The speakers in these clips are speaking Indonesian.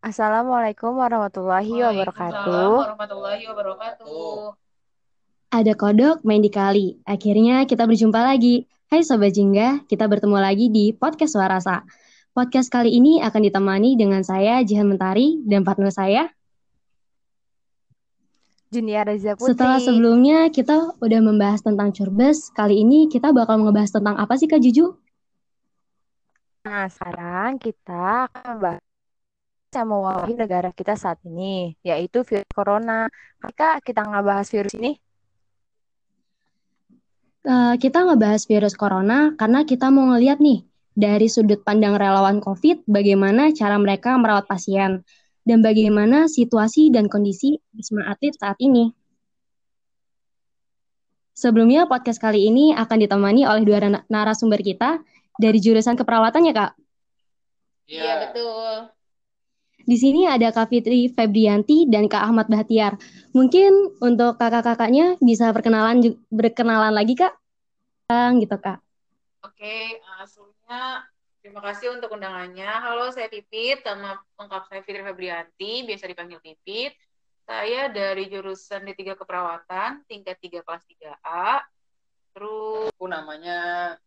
Assalamualaikum warahmatullahi wabarakatuh. warahmatullahi wabarakatuh. Ada kodok main di kali. Akhirnya kita berjumpa lagi. Hai Sobat Jingga, kita bertemu lagi di Podcast Suarasa. Podcast kali ini akan ditemani dengan saya Jihan Mentari dan partner saya. Junia Reza Putri. Setelah sebelumnya kita udah membahas tentang curbes, kali ini kita bakal ngebahas tentang apa sih Kak Juju? Nah, sekarang kita akan membahas sama wabah negara kita saat ini, yaitu virus corona. Kak, kita ngebahas virus ini? Uh, kita ngebahas virus corona karena kita mau ngeliat nih, dari sudut pandang relawan COVID, bagaimana cara mereka merawat pasien, dan bagaimana situasi dan kondisi Wisma Atlet saat ini. Sebelumnya, podcast kali ini akan ditemani oleh dua narasumber kita dari jurusan keperawatan ya, Kak? Iya, yeah. betul. Di sini ada Kak Fitri Febrianti dan Kak Ahmad Bahtiar. Mungkin untuk kakak-kakaknya bisa perkenalan berkenalan lagi, Kak? Gitu, Kak. Oke, uh, sebelumnya terima kasih untuk undangannya. Halo, saya Pipit, nama lengkap saya Fitri Febrianti, biasa dipanggil Pipit. Saya dari jurusan D3 Keperawatan, tingkat 3 kelas 3A. Terus aku namanya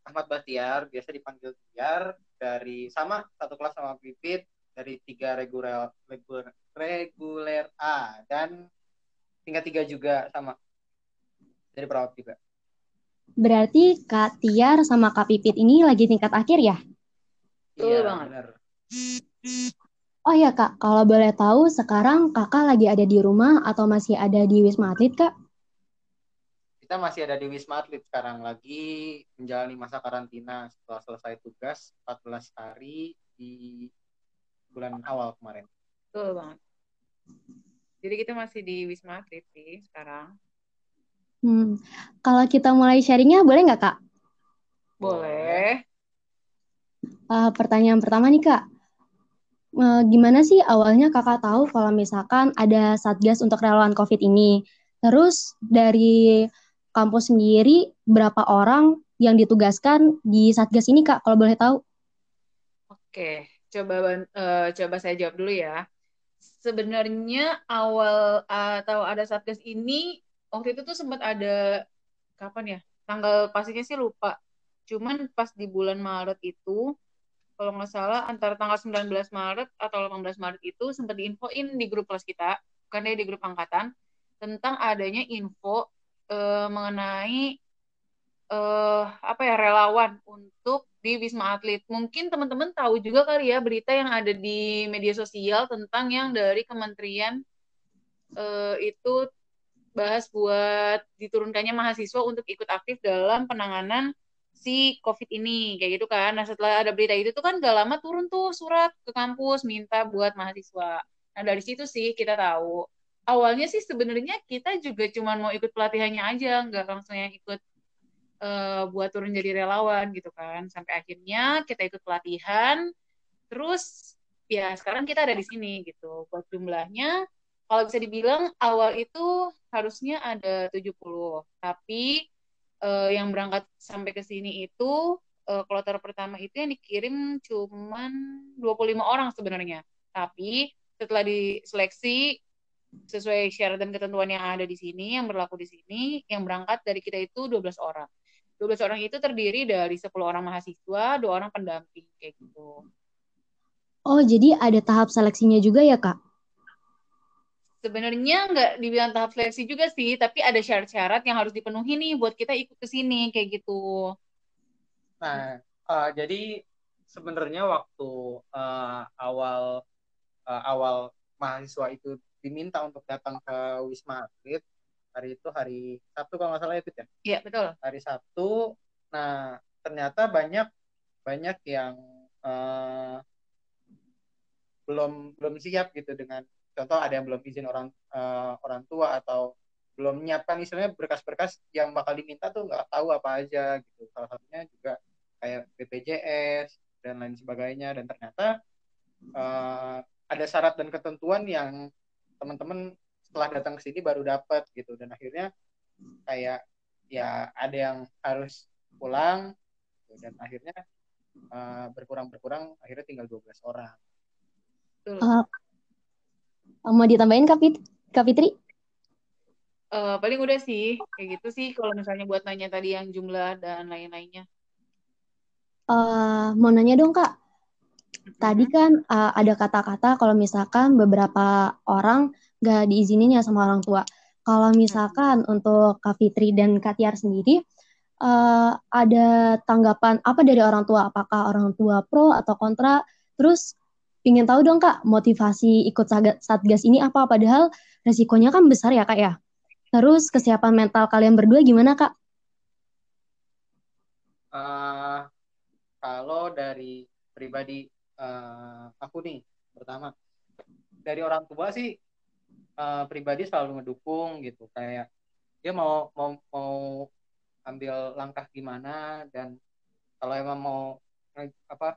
Ahmad Bahtiar, biasa dipanggil Tiar, dari sama satu kelas sama Pipit, dari tiga reguler, reguler, reguler A dan tingkat tiga juga sama dari perawat juga. Berarti Kak Tiar sama Kak Pipit ini lagi tingkat akhir ya? Iya, banget. Bener. Oh ya Kak, kalau boleh tahu sekarang Kakak lagi ada di rumah atau masih ada di Wisma Atlet Kak? Kita masih ada di Wisma Atlet sekarang lagi menjalani masa karantina setelah selesai tugas 14 hari di bulan awal kemarin. Betul banget. Jadi kita masih di Wisma Atlet sih sekarang. Hmm. Kalau kita mulai sharingnya boleh nggak Kak? Boleh. Uh, pertanyaan pertama nih Kak, gimana sih awalnya kakak tahu kalau misalkan ada satgas untuk relawan COVID ini? Terus dari kampus sendiri berapa orang yang ditugaskan di satgas ini kak? Kalau boleh tahu? Oke, coba uh, coba saya jawab dulu ya. Sebenarnya awal atau uh, ada satgas ini waktu itu tuh sempat ada kapan ya? Tanggal pastinya sih lupa. Cuman pas di bulan Maret itu kalau nggak salah antara tanggal 19 Maret atau 18 Maret itu sempat diinfoin di grup kelas kita, bukan di grup angkatan, tentang adanya info uh, mengenai uh, apa ya relawan untuk di Wisma Atlet. Mungkin teman-teman tahu juga kali ya berita yang ada di media sosial tentang yang dari kementerian uh, itu bahas buat diturunkannya mahasiswa untuk ikut aktif dalam penanganan si COVID ini kayak gitu kan. Nah setelah ada berita itu tuh kan gak lama turun tuh surat ke kampus minta buat mahasiswa. Nah dari situ sih kita tahu. Awalnya sih sebenarnya kita juga cuma mau ikut pelatihannya aja, nggak langsung yang ikut uh, buat turun jadi relawan gitu kan. Sampai akhirnya kita ikut pelatihan, terus ya sekarang kita ada di sini gitu. Buat jumlahnya, kalau bisa dibilang awal itu harusnya ada 70, tapi uh, yang berangkat sampai ke sini itu uh, kloter pertama itu yang dikirim cuman 25 orang sebenarnya. Tapi setelah diseleksi sesuai syarat dan ketentuan yang ada di sini, yang berlaku di sini, yang berangkat dari kita itu 12 orang. 12 orang itu terdiri dari 10 orang mahasiswa, dua orang pendamping kayak gitu. Oh, jadi ada tahap seleksinya juga ya, Kak? sebenarnya nggak dibilang tahap seleksi juga sih, tapi ada syarat-syarat yang harus dipenuhi nih buat kita ikut ke sini kayak gitu. Nah, uh, jadi sebenarnya waktu uh, awal uh, awal mahasiswa itu diminta untuk datang ke Wisma Atlet hari itu hari Sabtu kalau nggak salah ya ya. Iya betul. Hari Sabtu. Nah ternyata banyak banyak yang uh, belum belum siap gitu dengan contoh ada yang belum izin orang uh, orang tua atau belum menyiapkan istilahnya berkas-berkas yang bakal diminta tuh nggak tahu apa aja gitu salah satunya juga kayak BPJS dan lain sebagainya dan ternyata uh, ada syarat dan ketentuan yang teman-teman setelah datang ke sini baru dapat gitu dan akhirnya kayak ya ada yang harus pulang gitu, dan akhirnya uh, berkurang berkurang akhirnya tinggal 12 orang. Uh, Mau ditambahin Kak, Fit Kak Fitri? Uh, paling udah sih, kayak gitu sih kalau misalnya buat nanya tadi yang jumlah dan lain-lainnya. Uh, mau nanya dong Kak, tadi kan uh, ada kata-kata kalau misalkan beberapa orang gak diizinin ya sama orang tua. Kalau misalkan untuk Kak Fitri dan Kak Tiar sendiri, uh, ada tanggapan apa dari orang tua? Apakah orang tua pro atau kontra? Terus ingin tahu dong Kak, motivasi ikut Satgas ini apa? Padahal resikonya kan besar ya Kak ya. Terus kesiapan mental kalian berdua gimana kak? Uh, kalau dari pribadi uh, aku nih, pertama dari orang tua sih uh, pribadi selalu ngedukung gitu, kayak dia mau mau mau ambil langkah gimana dan kalau emang mau apa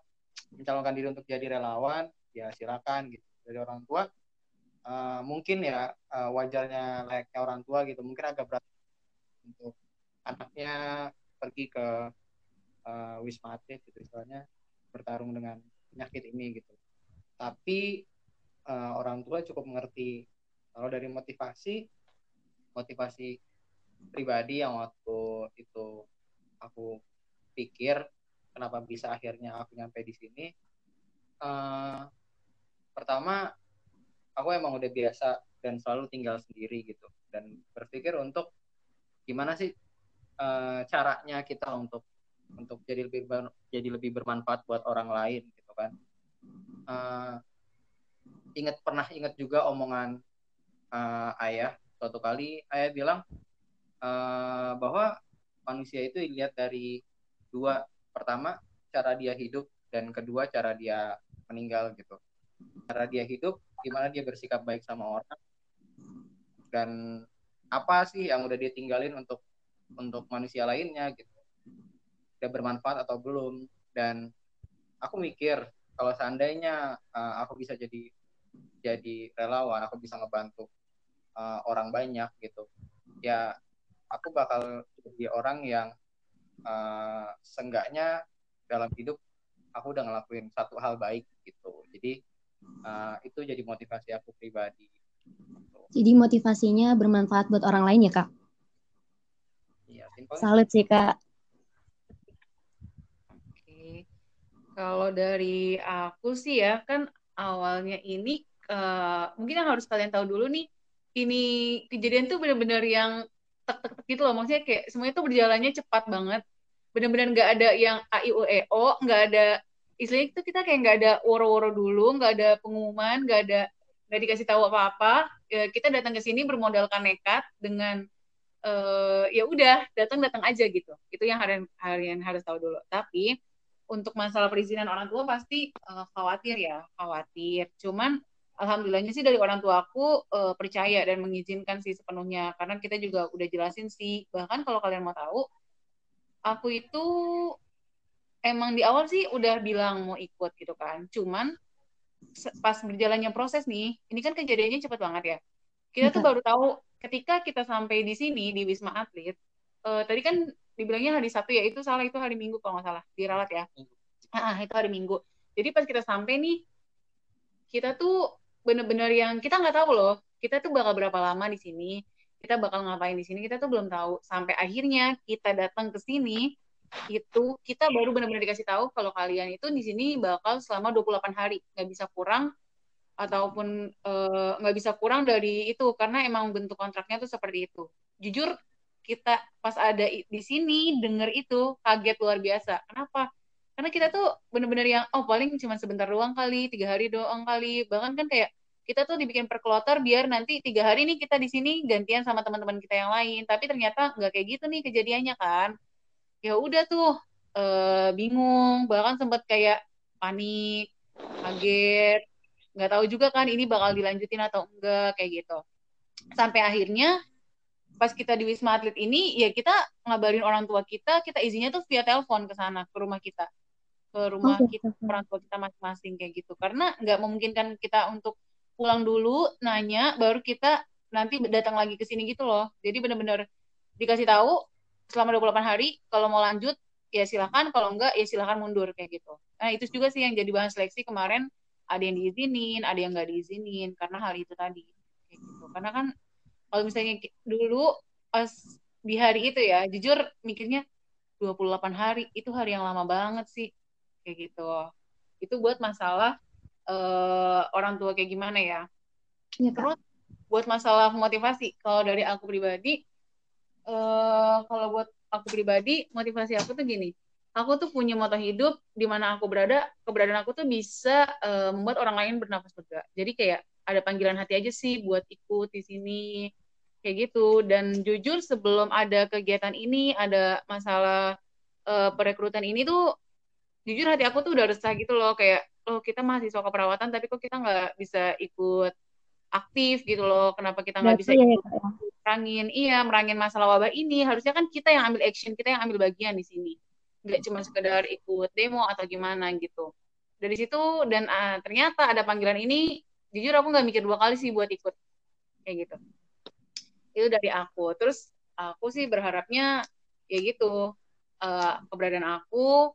mencalonkan diri untuk jadi relawan ya silakan gitu. Dari orang tua uh, mungkin ya uh, wajarnya layaknya orang tua gitu. Mungkin agak berat untuk anaknya pergi ke uh, wisma atlet gitu istilahnya bertarung dengan penyakit ini gitu. Tapi uh, orang tua cukup mengerti kalau dari motivasi motivasi pribadi yang waktu itu aku pikir kenapa bisa akhirnya aku nyampe di sini uh, pertama aku emang udah biasa dan selalu tinggal sendiri gitu. Dan berpikir untuk gimana sih uh, caranya kita untuk untuk jadi lebih ber, jadi lebih bermanfaat buat orang lain gitu kan. Uh, ingat pernah ingat juga omongan uh, ayah suatu kali ayah bilang uh, bahwa manusia itu dilihat dari dua. Pertama cara dia hidup dan kedua cara dia meninggal gitu. Cara dia hidup gimana dia bersikap baik sama orang dan apa sih yang udah dia tinggalin untuk untuk manusia lainnya gitu. Udah bermanfaat atau belum? Dan aku mikir kalau seandainya uh, aku bisa jadi jadi relawan aku bisa ngebantu uh, orang banyak gitu. Ya aku bakal jadi orang yang uh, seenggaknya dalam hidup aku udah ngelakuin satu hal baik gitu. Jadi uh, itu jadi motivasi aku pribadi jadi motivasinya bermanfaat buat orang lain ya kak? Iya salut sih kak. Oke. Kalau dari aku sih ya kan awalnya ini uh, mungkin yang harus kalian tahu dulu nih ini kejadian tuh benar-benar yang tek tek gitu loh maksudnya kayak semuanya tuh berjalannya cepat banget benar-benar nggak ada yang a i u e o nggak ada istilahnya itu kita kayak nggak ada woro-woro dulu, nggak ada pengumuman, nggak ada nggak dikasih tahu apa-apa. Ya, kita datang ke sini bermodalkan nekat dengan uh, ya udah datang datang aja gitu. Itu yang harian harian harus tahu dulu. Tapi untuk masalah perizinan orang tua pasti uh, khawatir ya, khawatir. Cuman alhamdulillahnya sih dari orang tua aku uh, percaya dan mengizinkan sih sepenuhnya karena kita juga udah jelasin sih. Bahkan kalau kalian mau tahu, aku itu emang di awal sih udah bilang mau ikut gitu kan. Cuman pas berjalannya proses nih, ini kan kejadiannya cepet banget ya. Kita tuh baru tahu ketika kita sampai di sini di Wisma Atlet, uh, tadi kan dibilangnya hari Sabtu ya, itu salah itu hari Minggu kalau nggak salah, dirawat ya. Ah, itu hari Minggu. Jadi pas kita sampai nih, kita tuh bener-bener yang kita nggak tahu loh, kita tuh bakal berapa lama di sini, kita bakal ngapain di sini, kita tuh belum tahu. Sampai akhirnya kita datang ke sini, itu kita baru benar-benar dikasih tahu kalau kalian itu di sini bakal selama 28 hari nggak bisa kurang ataupun eh, nggak uh, bisa kurang dari itu karena emang bentuk kontraknya tuh seperti itu jujur kita pas ada di sini denger itu kaget luar biasa. Kenapa? Karena kita tuh bener-bener yang oh paling cuma sebentar doang kali tiga hari doang kali. Bahkan kan kayak kita tuh dibikin per kloter biar nanti tiga hari nih kita di sini gantian sama teman-teman kita yang lain. Tapi ternyata nggak kayak gitu nih kejadiannya kan? Ya udah tuh uh, bingung. Bahkan sempat kayak panik kaget. Nggak tahu juga kan ini bakal dilanjutin atau enggak kayak gitu. Sampai akhirnya pas kita di Wisma Atlet ini ya kita ngabarin orang tua kita kita izinnya tuh via telepon ke sana ke rumah kita. Ke rumah okay. kita orang tua kita masing-masing kayak gitu. Karena nggak memungkinkan kita untuk pulang dulu nanya baru kita nanti datang lagi ke sini gitu loh. Jadi benar-benar dikasih tahu selama 28 hari kalau mau lanjut ya silahkan kalau enggak ya silahkan mundur kayak gitu. Nah itu juga sih yang jadi bahan seleksi kemarin ada yang diizinin ada yang nggak diizinin karena hal itu tadi kayak gitu. Karena kan kalau misalnya dulu pas di hari itu ya jujur mikirnya 28 hari itu hari yang lama banget sih kayak gitu. Itu buat masalah uh, orang tua kayak gimana ya, ya terus buat masalah motivasi kalau dari aku pribadi uh, kalau buat aku pribadi motivasi aku tuh gini. Aku tuh punya moto hidup di mana aku berada keberadaan aku tuh bisa uh, membuat orang lain bernafas lega. Jadi kayak ada panggilan hati aja sih buat ikut di sini kayak gitu. Dan jujur sebelum ada kegiatan ini ada masalah uh, perekrutan ini tuh jujur hati aku tuh udah resah gitu loh. Kayak oh kita masih mahasiswa keperawatan tapi kok kita nggak bisa ikut aktif gitu loh. Kenapa kita nggak bisa ya, ikut ya, merangin? Iya merangin masalah wabah ini. Harusnya kan kita yang ambil action kita yang ambil bagian di sini. Nggak cuma sekedar ikut demo atau gimana gitu. Dari situ dan uh, ternyata ada panggilan ini jujur aku nggak mikir dua kali sih buat ikut. Kayak gitu itu dari aku. Terus aku sih berharapnya ya gitu uh, keberadaan aku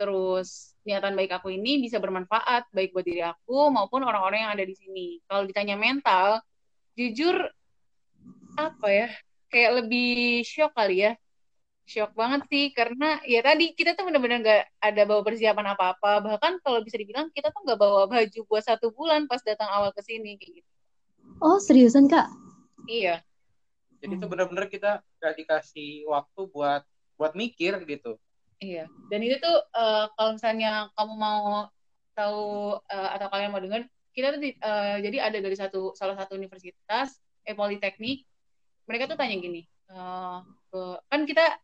terus niatan baik aku ini bisa bermanfaat baik buat diri aku maupun orang-orang yang ada di sini. Kalau ditanya mental jujur apa ya kayak lebih shock kali ya. Shock banget sih karena ya tadi kita tuh benar-benar nggak ada bawa persiapan apa-apa. Bahkan kalau bisa dibilang kita tuh nggak bawa baju buat satu bulan pas datang awal ke sini kayak gitu. Oh seriusan kak? Iya jadi itu benar-benar kita gak dikasih waktu buat buat mikir gitu. Iya. Dan itu tuh uh, kalau misalnya kamu mau tahu uh, atau kalian mau dengar kita tuh uh, jadi ada dari satu salah satu universitas eh politeknik mereka tuh tanya gini uh, uh, kan kita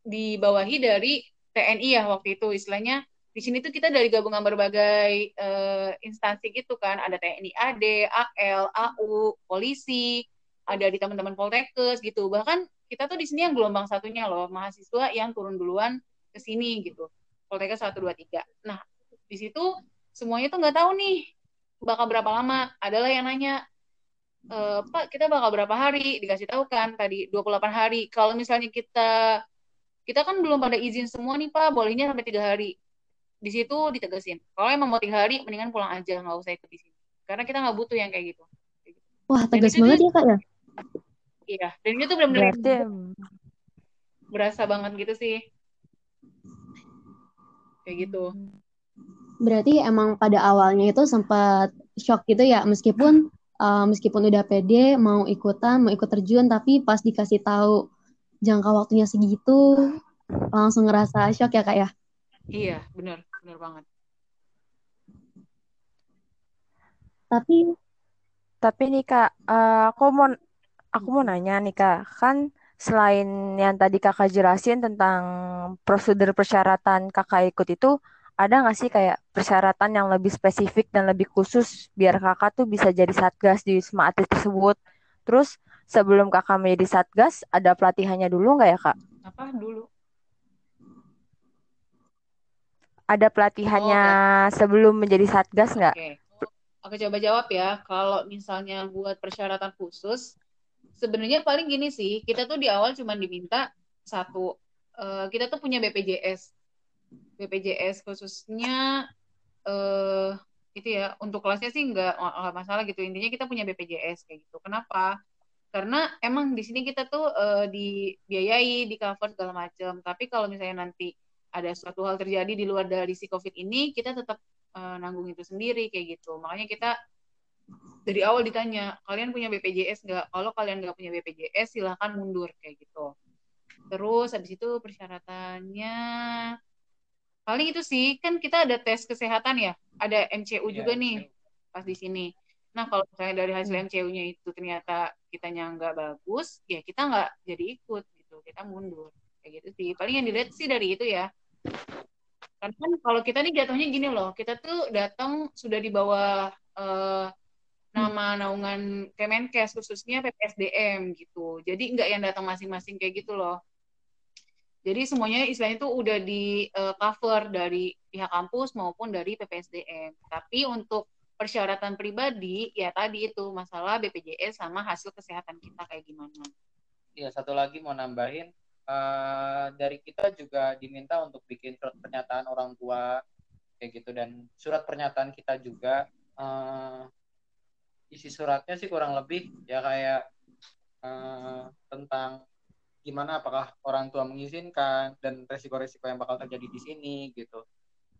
dibawahi dari TNI ya waktu itu istilahnya di sini tuh kita dari gabungan berbagai uh, instansi gitu kan. Ada TNI AD, AL, AU, polisi, ada di teman-teman Poltekkes gitu. Bahkan kita tuh di sini yang gelombang satunya loh, mahasiswa yang turun duluan ke sini gitu. Poltekkes 1 2 3. Nah, di situ semuanya tuh nggak tahu nih bakal berapa lama. Adalah yang nanya e, Pak, kita bakal berapa hari? Dikasih tahu kan tadi 28 hari. Kalau misalnya kita kita kan belum pada izin semua nih Pak, bolehnya sampai tiga hari. Di situ ditegasin. Kalau emang mau tiga hari, mendingan pulang aja, nggak usah ikut di sini. Karena kita nggak butuh yang kayak gitu. Wah, tegas banget ya Kak ya? Iya, dan itu benar-benar berasa banget gitu sih. Kayak gitu. Berarti emang pada awalnya itu sempat shock gitu ya, meskipun uh, meskipun udah pede mau ikutan, mau ikut terjun, tapi pas dikasih tahu jangka waktunya segitu, langsung ngerasa shock ya kak ya? Iya, benar, benar banget. Tapi tapi nih kak, uh, aku mau aku mau nanya nih Kak, kan selain yang tadi Kakak jelasin tentang prosedur persyaratan Kakak ikut itu, ada nggak sih kayak persyaratan yang lebih spesifik dan lebih khusus biar Kakak tuh bisa jadi Satgas di Wisma Atlet tersebut? Terus sebelum Kakak menjadi Satgas, ada pelatihannya dulu nggak ya Kak? Apa dulu? Ada pelatihannya oh, sebelum menjadi Satgas nggak? Oke. Oke, coba jawab ya. Kalau misalnya buat persyaratan khusus, sebenarnya paling gini sih kita tuh di awal cuma diminta satu uh, kita tuh punya BPJS BPJS khususnya uh, itu ya untuk kelasnya sih nggak nggak masalah gitu. Intinya kita punya BPJS kayak gitu. Kenapa? Karena emang di sini kita tuh uh, dibiayai di cover segala macam tapi kalau misalnya nanti ada suatu hal terjadi di luar dari si covid ini kita tetap uh, nanggung itu sendiri kayak gitu. Makanya kita dari awal ditanya kalian punya BPJS nggak? Kalau kalian nggak punya BPJS silahkan mundur kayak gitu. Terus habis itu persyaratannya paling itu sih kan kita ada tes kesehatan ya ada MCU ya, juga nih pas di sini. Nah kalau misalnya dari hasil MCU-nya itu ternyata kitanya nggak bagus ya kita nggak jadi ikut gitu kita mundur kayak gitu sih. Paling yang dilihat sih dari itu ya. Karena kan kalau kita nih jatuhnya gini loh kita tuh datang sudah di bawah uh, nama naungan Kemenkes khususnya PPSDM gitu. Jadi nggak yang datang masing-masing kayak gitu loh. Jadi semuanya istilahnya itu udah di uh, cover dari pihak kampus maupun dari PPSDM. Tapi untuk persyaratan pribadi ya tadi itu masalah BPJS sama hasil kesehatan kita kayak gimana. Ya satu lagi mau nambahin uh, dari kita juga diminta untuk bikin pernyataan orang tua kayak gitu dan surat pernyataan kita juga uh, isi suratnya sih kurang lebih ya kayak uh, tentang gimana apakah orang tua mengizinkan dan resiko-resiko yang bakal terjadi di sini gitu.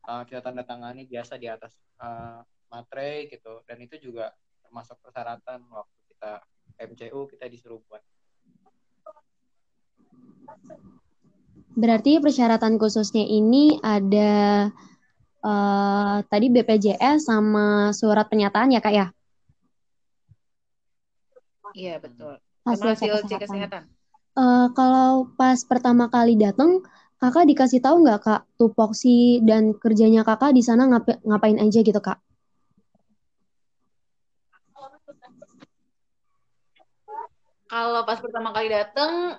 Uh, kita tanda tangani biasa di atas uh, materai gitu. Dan itu juga termasuk persyaratan waktu kita MCU kita disuruh buat. Berarti persyaratan khususnya ini ada uh, tadi BPJS sama surat pernyataan ya kak ya? Iya betul. Hasil, hasil cek kesehatan. kesehatan. Uh, kalau pas pertama kali datang, kakak dikasih tahu nggak kak tupoksi dan kerjanya kakak di sana ngap ngapain aja gitu kak? Kalau pas pertama kali datang,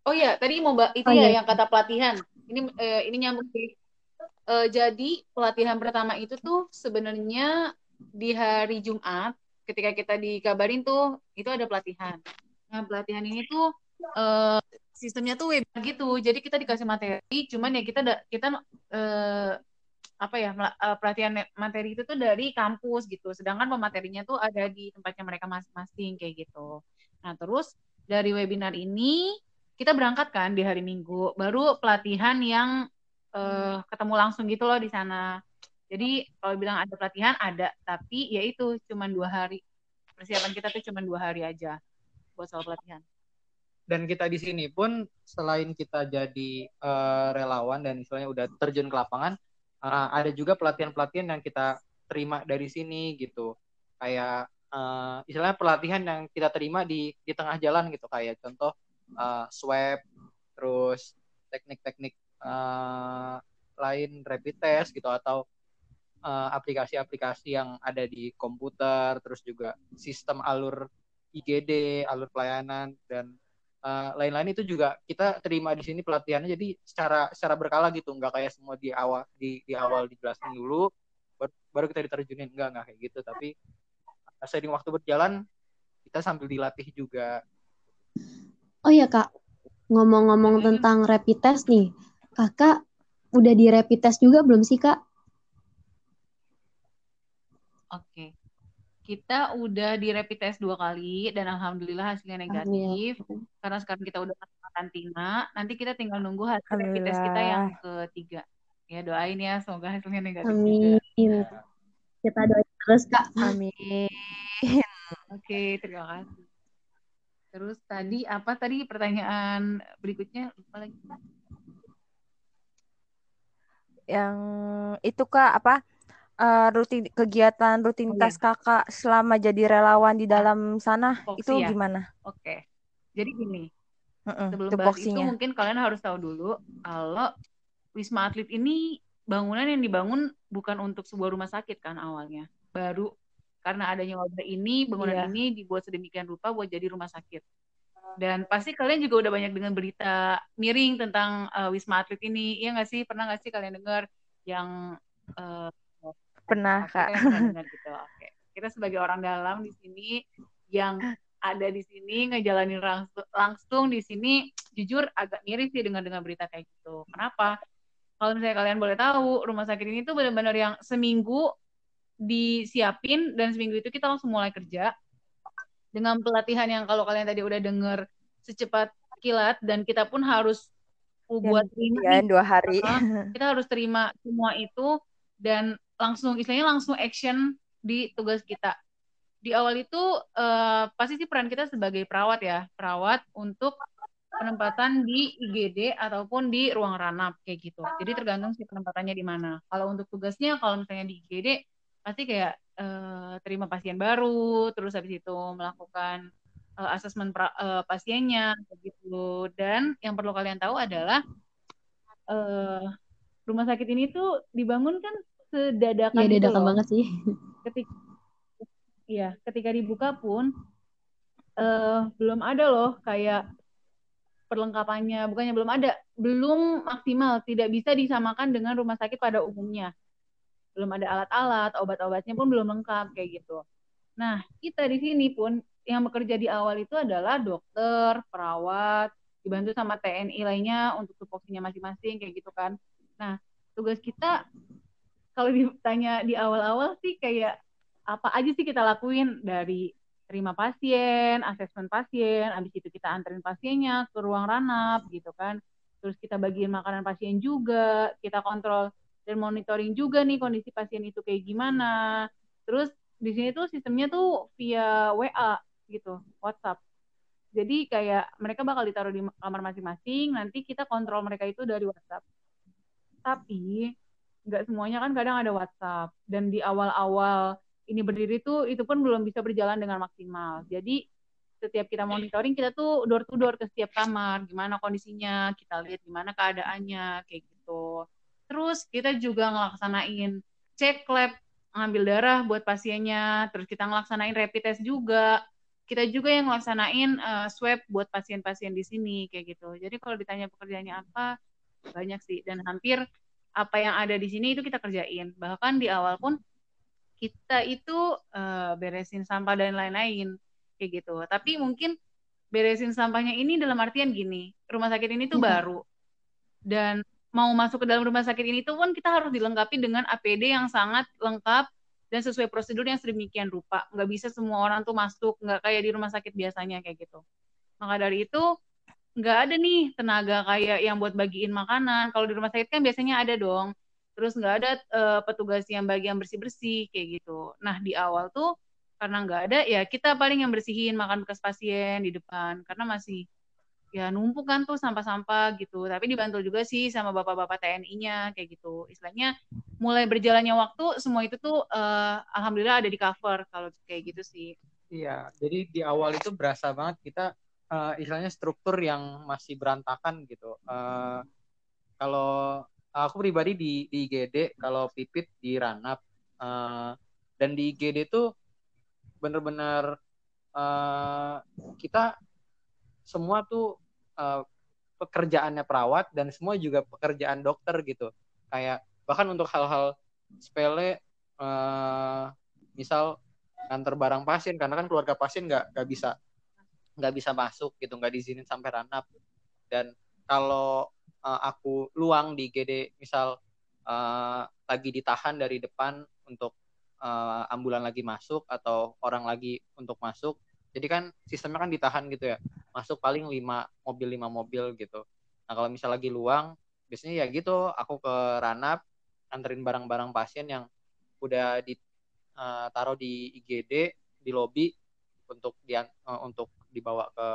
Oh iya, tadi mau mbak itu oh, ya iya. yang kata pelatihan. Ini eh, ini nyambung sih. Eh, jadi pelatihan pertama itu tuh sebenarnya di hari Jumat ketika kita dikabarin tuh itu ada pelatihan. Nah pelatihan ini tuh eh, sistemnya tuh web gitu. Jadi kita dikasih materi, cuman ya kita kita eh, apa ya eh, pelatihan materi itu tuh dari kampus gitu. Sedangkan pematerinya tuh ada di tempatnya mereka masing-masing kayak gitu. Nah terus dari webinar ini kita berangkat kan di hari Minggu, baru pelatihan yang uh, ketemu langsung gitu loh di sana. Jadi kalau bilang ada pelatihan ada, tapi ya itu cuma dua hari. Persiapan kita tuh cuma dua hari aja buat soal pelatihan. Dan kita di sini pun selain kita jadi uh, relawan dan istilahnya udah terjun ke lapangan, uh, ada juga pelatihan-pelatihan yang kita terima dari sini gitu. Kayak uh, istilahnya pelatihan yang kita terima di di tengah jalan gitu kayak contoh uh, swab, terus teknik-teknik uh, lain rapid test gitu atau eh, aplikasi-aplikasi uh, yang ada di komputer, terus juga sistem alur IGD, alur pelayanan dan lain-lain uh, itu juga kita terima di sini pelatihannya. Jadi secara secara berkala gitu nggak kayak semua di awal di di awal dijelasin dulu baru, baru kita diterjunin. Enggak enggak kayak gitu. Tapi seiring waktu berjalan kita sambil dilatih juga. Oh iya Kak, ngomong-ngomong hmm. tentang rapid test nih, Kakak udah di rapid test juga belum sih Kak? Oke, kita udah di rapid test dua kali dan alhamdulillah hasilnya negatif. Amin. Karena sekarang kita udah masuk karantina, nanti kita tinggal nunggu hasil rapid test kita yang ketiga. Ya doain ya, semoga hasilnya negatif Amin. juga. Kita doain terus Kak. Amin. Oke, terima kasih. Terus tadi apa tadi pertanyaan berikutnya lupa lagi. Yang itu Kak apa uh, rutin kegiatan rutinitas oh, iya. Kakak selama jadi relawan di dalam sana Foxy, itu ya? gimana? Oke. Jadi gini. Uh-uh, sebelum bahas itu mungkin kalian harus tahu dulu kalau Wisma Atlet ini bangunan yang dibangun bukan untuk sebuah rumah sakit kan awalnya. Baru karena adanya wabah ini bangunan yeah. ini dibuat sedemikian rupa buat jadi rumah sakit dan pasti kalian juga udah banyak dengan berita miring tentang uh, wisma atlet ini iya nggak sih pernah nggak sih kalian dengar yang uh, pernah kak. dengar gitu oke. Kita sebagai orang dalam di sini yang ada di sini ngejalanin langsung, langsung di sini jujur agak miris sih dengan dengan berita kayak gitu. Kenapa? Kalau misalnya kalian boleh tahu rumah sakit ini tuh benar-benar yang seminggu disiapin dan seminggu itu kita langsung mulai kerja dengan pelatihan yang kalau kalian tadi udah denger secepat kilat dan kita pun harus buat terima ya, dua hari. Kita harus terima semua itu dan langsung istilahnya langsung action di tugas kita. Di awal itu uh, pasti sih peran kita sebagai perawat ya. Perawat untuk penempatan di IGD ataupun di ruang ranap kayak gitu. Jadi tergantung si penempatannya di mana. Kalau untuk tugasnya kalau misalnya di IGD pasti kayak uh, terima pasien baru, terus habis itu melakukan uh, asesmen pra, uh, pasiennya, begitu. Dan yang perlu kalian tahu adalah uh, rumah sakit ini tuh dibangun kan sedadakan. Gitu dadakan banget sih. Ketika, iya, ketika dibuka pun uh, belum ada loh kayak perlengkapannya, bukannya belum ada, belum maksimal, tidak bisa disamakan dengan rumah sakit pada umumnya belum ada alat-alat, obat-obatnya pun belum lengkap kayak gitu. Nah, kita di sini pun yang bekerja di awal itu adalah dokter, perawat, dibantu sama TNI lainnya untuk tupoksinya masing-masing kayak gitu kan. Nah, tugas kita kalau ditanya di awal-awal sih kayak apa aja sih kita lakuin dari terima pasien, asesmen pasien, habis itu kita anterin pasiennya ke ruang ranap gitu kan. Terus kita bagiin makanan pasien juga, kita kontrol dan monitoring juga nih kondisi pasien itu kayak gimana. Terus di sini tuh sistemnya tuh via WA gitu, WhatsApp. Jadi kayak mereka bakal ditaruh di kamar masing-masing, nanti kita kontrol mereka itu dari WhatsApp. Tapi nggak semuanya kan kadang ada WhatsApp dan di awal-awal ini berdiri tuh itu pun belum bisa berjalan dengan maksimal. Jadi setiap kita monitoring kita tuh door to door ke setiap kamar, gimana kondisinya, kita lihat gimana keadaannya kayak gitu. Terus kita juga ngelaksanain cek lab, ngambil darah buat pasiennya, terus kita ngelaksanain rapid test juga. Kita juga yang ngelaksanain uh, swab buat pasien-pasien di sini kayak gitu. Jadi kalau ditanya pekerjaannya apa, banyak sih dan hampir apa yang ada di sini itu kita kerjain. Bahkan di awal pun kita itu uh, beresin sampah dan lain-lain kayak gitu. Tapi mungkin beresin sampahnya ini dalam artian gini, rumah sakit ini tuh hmm. baru dan mau masuk ke dalam rumah sakit ini tuh pun kita harus dilengkapi dengan APD yang sangat lengkap dan sesuai prosedur yang sedemikian rupa. Nggak bisa semua orang tuh masuk, nggak kayak di rumah sakit biasanya kayak gitu. Maka dari itu nggak ada nih tenaga kayak yang buat bagiin makanan. Kalau di rumah sakit kan biasanya ada dong. Terus nggak ada uh, petugas yang bagian bersih bersih kayak gitu. Nah di awal tuh karena nggak ada ya kita paling yang bersihin makan bekas pasien di depan. Karena masih ya numpuk kan tuh sampah-sampah gitu. Tapi dibantu juga sih sama bapak-bapak TNI-nya kayak gitu. Istilahnya mulai berjalannya waktu semua itu tuh uh, alhamdulillah ada di cover kalau kayak gitu sih. Iya jadi di awal itu berasa banget kita uh, istilahnya struktur yang masih berantakan gitu. Uh, kalau aku pribadi di, di IGD kalau pipit di ranap uh, dan di IGD tuh bener-bener uh, kita semua tuh uh, pekerjaannya perawat dan semua juga pekerjaan dokter gitu. Kayak bahkan untuk hal-hal sepele uh, misal nganter barang pasien karena kan keluarga pasien nggak nggak bisa nggak bisa masuk gitu nggak diizinin sampai ranap. Dan kalau uh, aku luang di GD misal uh, lagi ditahan dari depan untuk uh, ambulan lagi masuk atau orang lagi untuk masuk jadi kan sistemnya kan ditahan gitu ya. Masuk paling lima mobil lima mobil gitu. Nah kalau misal lagi luang biasanya ya gitu aku ke ranap anterin barang-barang pasien yang udah ditaruh uh, di IGD di lobi untuk di untuk dibawa ke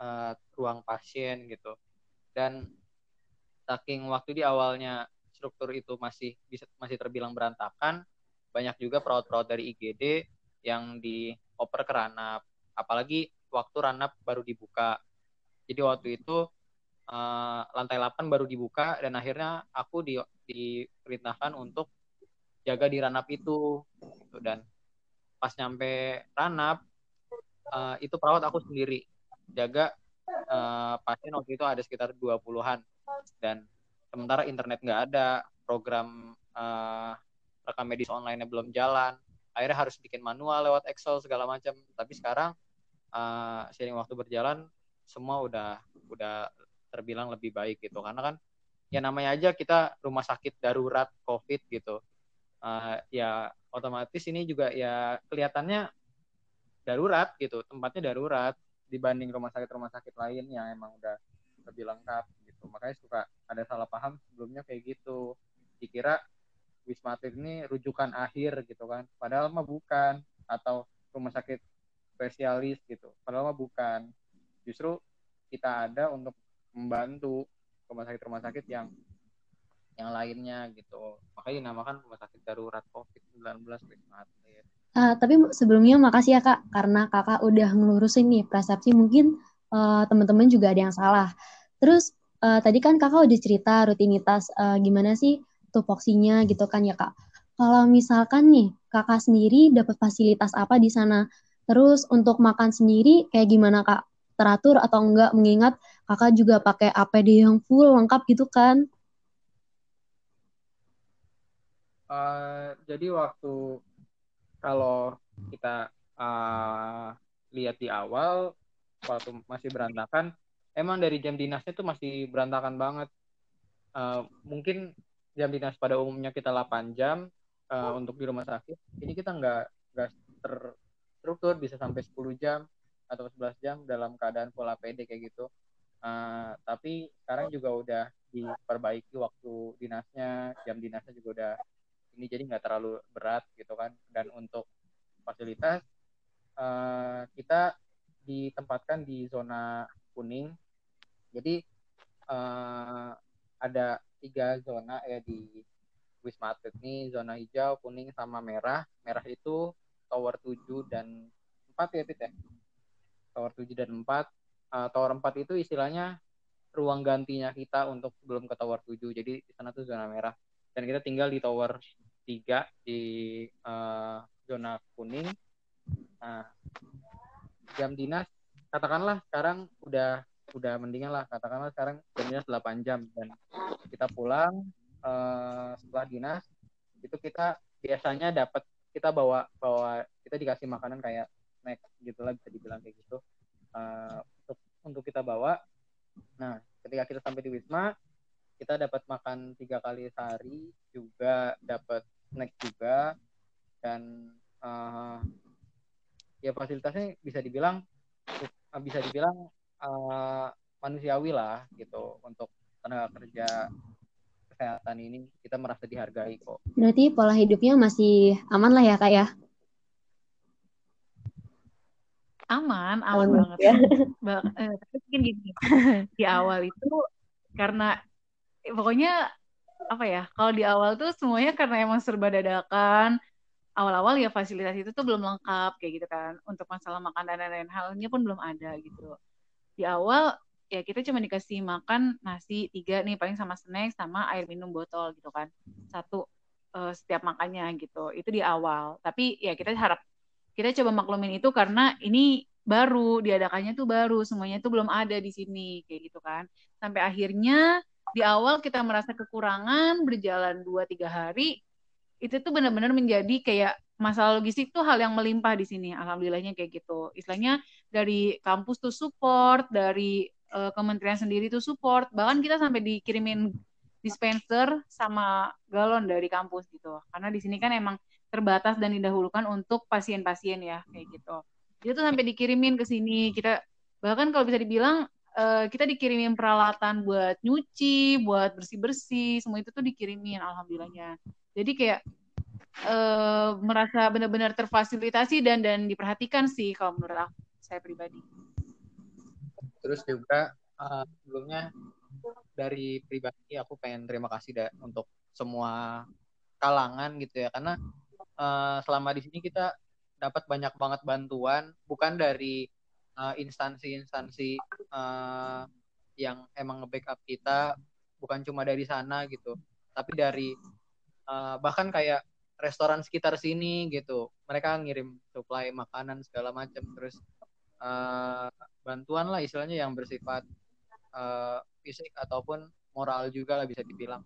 uh, ruang pasien gitu. Dan saking waktu di awalnya struktur itu masih bisa masih terbilang berantakan banyak juga perawat-perawat dari IGD yang dioper ke ranap. Apalagi waktu ranap baru dibuka. Jadi waktu itu uh, lantai 8 baru dibuka dan akhirnya aku di, diperintahkan untuk jaga di ranap itu. Dan pas nyampe ranap uh, itu perawat aku sendiri. Jaga uh, pasien waktu itu ada sekitar 20-an dan sementara internet nggak ada program uh, rekam medis online-nya belum jalan. Akhirnya harus bikin manual lewat Excel segala macam. Tapi sekarang uh, seiring waktu berjalan semua udah udah terbilang lebih baik gitu. Karena kan ya namanya aja kita rumah sakit darurat COVID gitu. Uh, ya otomatis ini juga ya kelihatannya darurat gitu tempatnya darurat dibanding rumah sakit rumah sakit lain yang emang udah lebih lengkap gitu. Makanya suka ada salah paham sebelumnya kayak gitu. Dikira wisma atlet ini rujukan akhir gitu kan. Padahal mah bukan atau rumah sakit spesialis gitu. Padahal mah bukan. Justru kita ada untuk membantu rumah sakit rumah sakit yang yang lainnya gitu. Makanya dinamakan rumah sakit darurat covid 19 wisma atlet Uh, tapi sebelumnya makasih ya kak karena kakak udah ngelurusin nih persepsi mungkin uh, teman-teman juga ada yang salah. Terus uh, tadi kan kakak udah cerita rutinitas uh, gimana sih tupoksinya gitu kan ya kak. Kalau misalkan nih kakak sendiri dapat fasilitas apa di sana? Terus untuk makan sendiri kayak gimana kak? Teratur atau enggak? Mengingat kakak juga pakai APD yang full lengkap gitu kan? Uh, jadi waktu kalau kita uh, lihat di awal waktu masih berantakan emang dari jam dinasnya tuh masih berantakan banget. Uh, mungkin jam dinas pada umumnya kita 8 jam uh, untuk di rumah sakit ini kita nggak nggak terstruktur bisa sampai 10 jam atau 11 jam dalam keadaan full APD kayak gitu. Uh, tapi sekarang juga udah diperbaiki waktu dinasnya jam dinasnya juga udah ini jadi nggak terlalu berat gitu kan dan untuk fasilitas uh, kita ditempatkan di zona kuning jadi uh, ada tiga zona ya di Wisma Atlet ini zona hijau, kuning sama merah. Merah itu tower 7 dan 4 ya Pit ya. Tower 7 dan 4. Uh, eh, tower 4 itu istilahnya ruang gantinya kita untuk sebelum ke tower 7. Jadi di sana tuh zona merah. Dan kita tinggal di tower 3 di uh, zona kuning. Nah, jam dinas katakanlah sekarang udah udah mendingan lah. Katakanlah sekarang jamnya 8 jam dan kita pulang uh, setelah dinas itu kita biasanya dapat kita bawa bawa kita dikasih makanan kayak snack gitulah bisa dibilang kayak gitu. Uh, untuk untuk kita bawa. Nah ketika kita sampai di wisma kita dapat makan tiga kali sehari juga dapat snack juga dan uh, ya fasilitasnya bisa dibilang bisa dibilang uh, manusiawi lah gitu untuk tenaga kerja kesehatan ini kita merasa dihargai kok. Berarti pola hidupnya masih aman lah ya kak ya? Aman, aman, aman banget. Ya. Eh, tapi mungkin gini, di awal itu karena pokoknya apa ya? Kalau di awal tuh semuanya karena emang serba dadakan. Awal-awal ya fasilitas itu tuh belum lengkap kayak gitu kan. Untuk masalah makanan dan lain halnya pun belum ada gitu di awal ya kita cuma dikasih makan nasi tiga nih paling sama snack sama air minum botol gitu kan satu uh, setiap makannya gitu itu di awal tapi ya kita harap kita coba maklumin itu karena ini baru diadakannya tuh baru semuanya tuh belum ada di sini kayak gitu kan sampai akhirnya di awal kita merasa kekurangan berjalan dua tiga hari itu tuh benar-benar menjadi kayak masalah logistik tuh hal yang melimpah di sini. Alhamdulillahnya kayak gitu. Istilahnya dari kampus tuh support dari uh, kementerian sendiri tuh support. Bahkan kita sampai dikirimin dispenser sama galon dari kampus gitu. Karena di sini kan emang terbatas dan didahulukan untuk pasien-pasien ya kayak gitu. Itu tuh sampai dikirimin ke sini. Kita bahkan kalau bisa dibilang uh, kita dikirimin peralatan buat nyuci buat bersih-bersih semua itu tuh dikirimin alhamdulillahnya jadi kayak uh, merasa benar-benar terfasilitasi dan dan diperhatikan sih kalau menurut aku saya pribadi. Terus juga uh, sebelumnya dari pribadi aku pengen terima kasih da, untuk semua kalangan gitu ya karena uh, selama di sini kita dapat banyak banget bantuan bukan dari instansi-instansi uh, yang emang nge-backup kita bukan cuma dari sana gitu tapi dari uh, bahkan kayak restoran sekitar sini gitu. Mereka ngirim supply makanan segala macam terus uh, bantuan lah istilahnya yang bersifat uh, fisik ataupun moral juga lah bisa dibilang.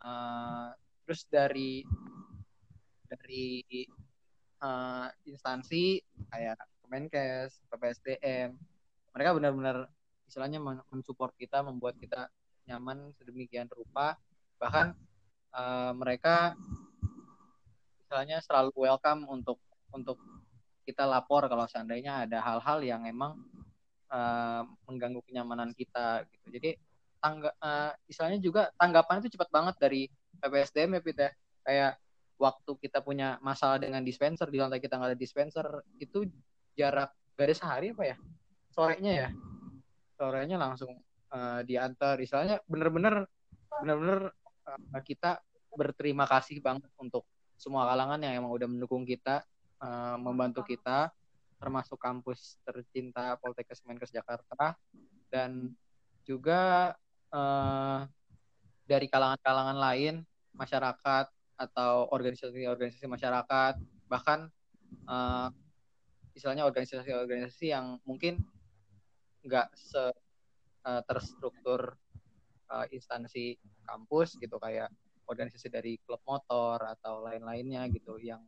Uh, terus dari dari uh, instansi kayak Kemenkes, PPSDM mereka benar-benar istilahnya mensupport kita membuat kita nyaman sedemikian rupa bahkan uh, mereka misalnya selalu welcome untuk untuk kita lapor kalau seandainya ada hal-hal yang emang uh, mengganggu kenyamanan kita gitu. Jadi tangga uh, istilahnya juga tanggapan itu cepat banget dari PPSDM ya Pita. Ya. Kayak waktu kita punya masalah dengan dispenser di lantai kita nggak ada dispenser itu jarak gak ada sehari apa ya? Sorenya ya? Sorenya langsung uh, diantar. Istilahnya bener-bener bener-bener uh, kita berterima kasih banget untuk semua kalangan yang emang udah mendukung kita, uh, membantu kita, termasuk kampus tercinta Poltekkes Menkes Jakarta dan juga uh, dari kalangan-kalangan lain, masyarakat atau organisasi-organisasi masyarakat, bahkan uh, istilahnya organisasi-organisasi yang mungkin nggak se uh, terstruktur uh, instansi kampus gitu kayak organisasi dari klub motor atau lain-lainnya gitu yang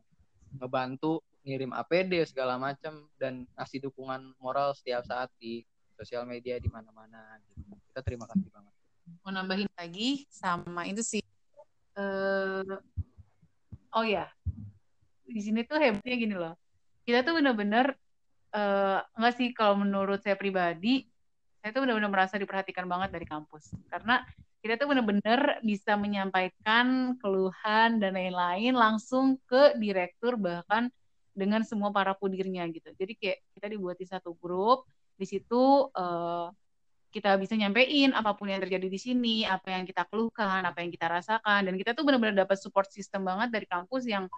ngebantu ngirim APD segala macam dan ngasih dukungan moral setiap saat di sosial media di mana-mana gitu. Kita terima kasih banget. Mau nambahin lagi sama itu sih uh, oh ya di sini tuh hebatnya gini loh kita tuh bener-bener uh, sih kalau menurut saya pribadi saya tuh benar-benar merasa diperhatikan banget dari kampus. Karena kita tuh benar-benar bisa menyampaikan keluhan dan lain-lain langsung ke direktur bahkan dengan semua para pudirnya gitu. Jadi kayak kita dibuat di satu grup di situ uh, kita bisa nyampein apa pun yang terjadi di sini, apa yang kita keluhkan, apa yang kita rasakan, dan kita tuh benar-benar dapat support system banget dari kampus yang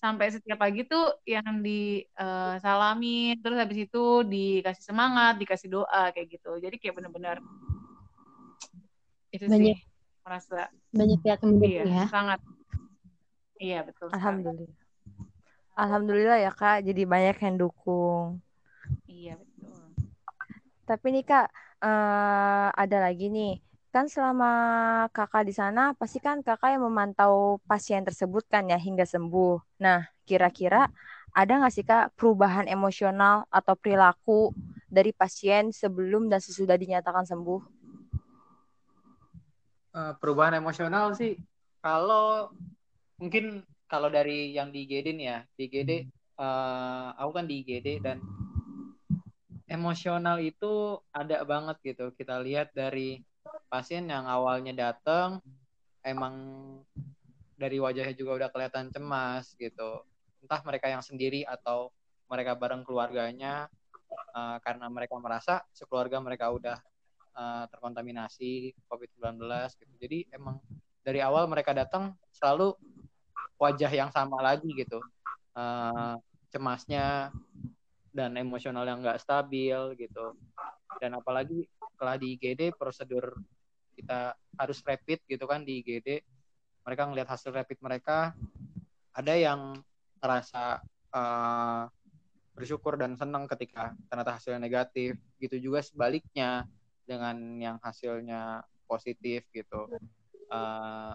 sampai setiap pagi tuh yang disalami, uh, terus habis itu dikasih semangat, dikasih doa kayak gitu. Jadi kayak benar-benar itu banyak, sih merasa banyak pihak yang iya, ya. Sangat. Iya betul. Alhamdulillah. Sekali. Alhamdulillah ya kak, jadi banyak yang dukung. Iya betul. Tapi nih kak, uh, ada lagi nih kan selama kakak di sana pasti kan kakak yang memantau pasien tersebut kan ya hingga sembuh. Nah, kira-kira ada nggak sih kak perubahan emosional atau perilaku dari pasien sebelum dan sesudah dinyatakan sembuh? Uh, perubahan emosional sih kalau mungkin kalau dari yang di IGD nih ya di IGD uh, eh, aku kan di IGD dan emosional itu ada banget gitu kita lihat dari pasien yang awalnya datang emang dari wajahnya juga udah kelihatan cemas gitu. Entah mereka yang sendiri atau mereka bareng keluarganya uh, karena mereka merasa sekeluarga mereka udah uh, terkontaminasi COVID-19 gitu. Jadi emang dari awal mereka datang selalu wajah yang sama lagi gitu. Uh, cemasnya dan emosional yang nggak stabil gitu. Dan apalagi setelah di IGD prosedur kita harus rapid gitu kan di IGD mereka ngelihat hasil rapid mereka ada yang ngerasa uh, bersyukur dan senang ketika ternyata hasilnya negatif. Gitu juga sebaliknya dengan yang hasilnya positif gitu. Uh,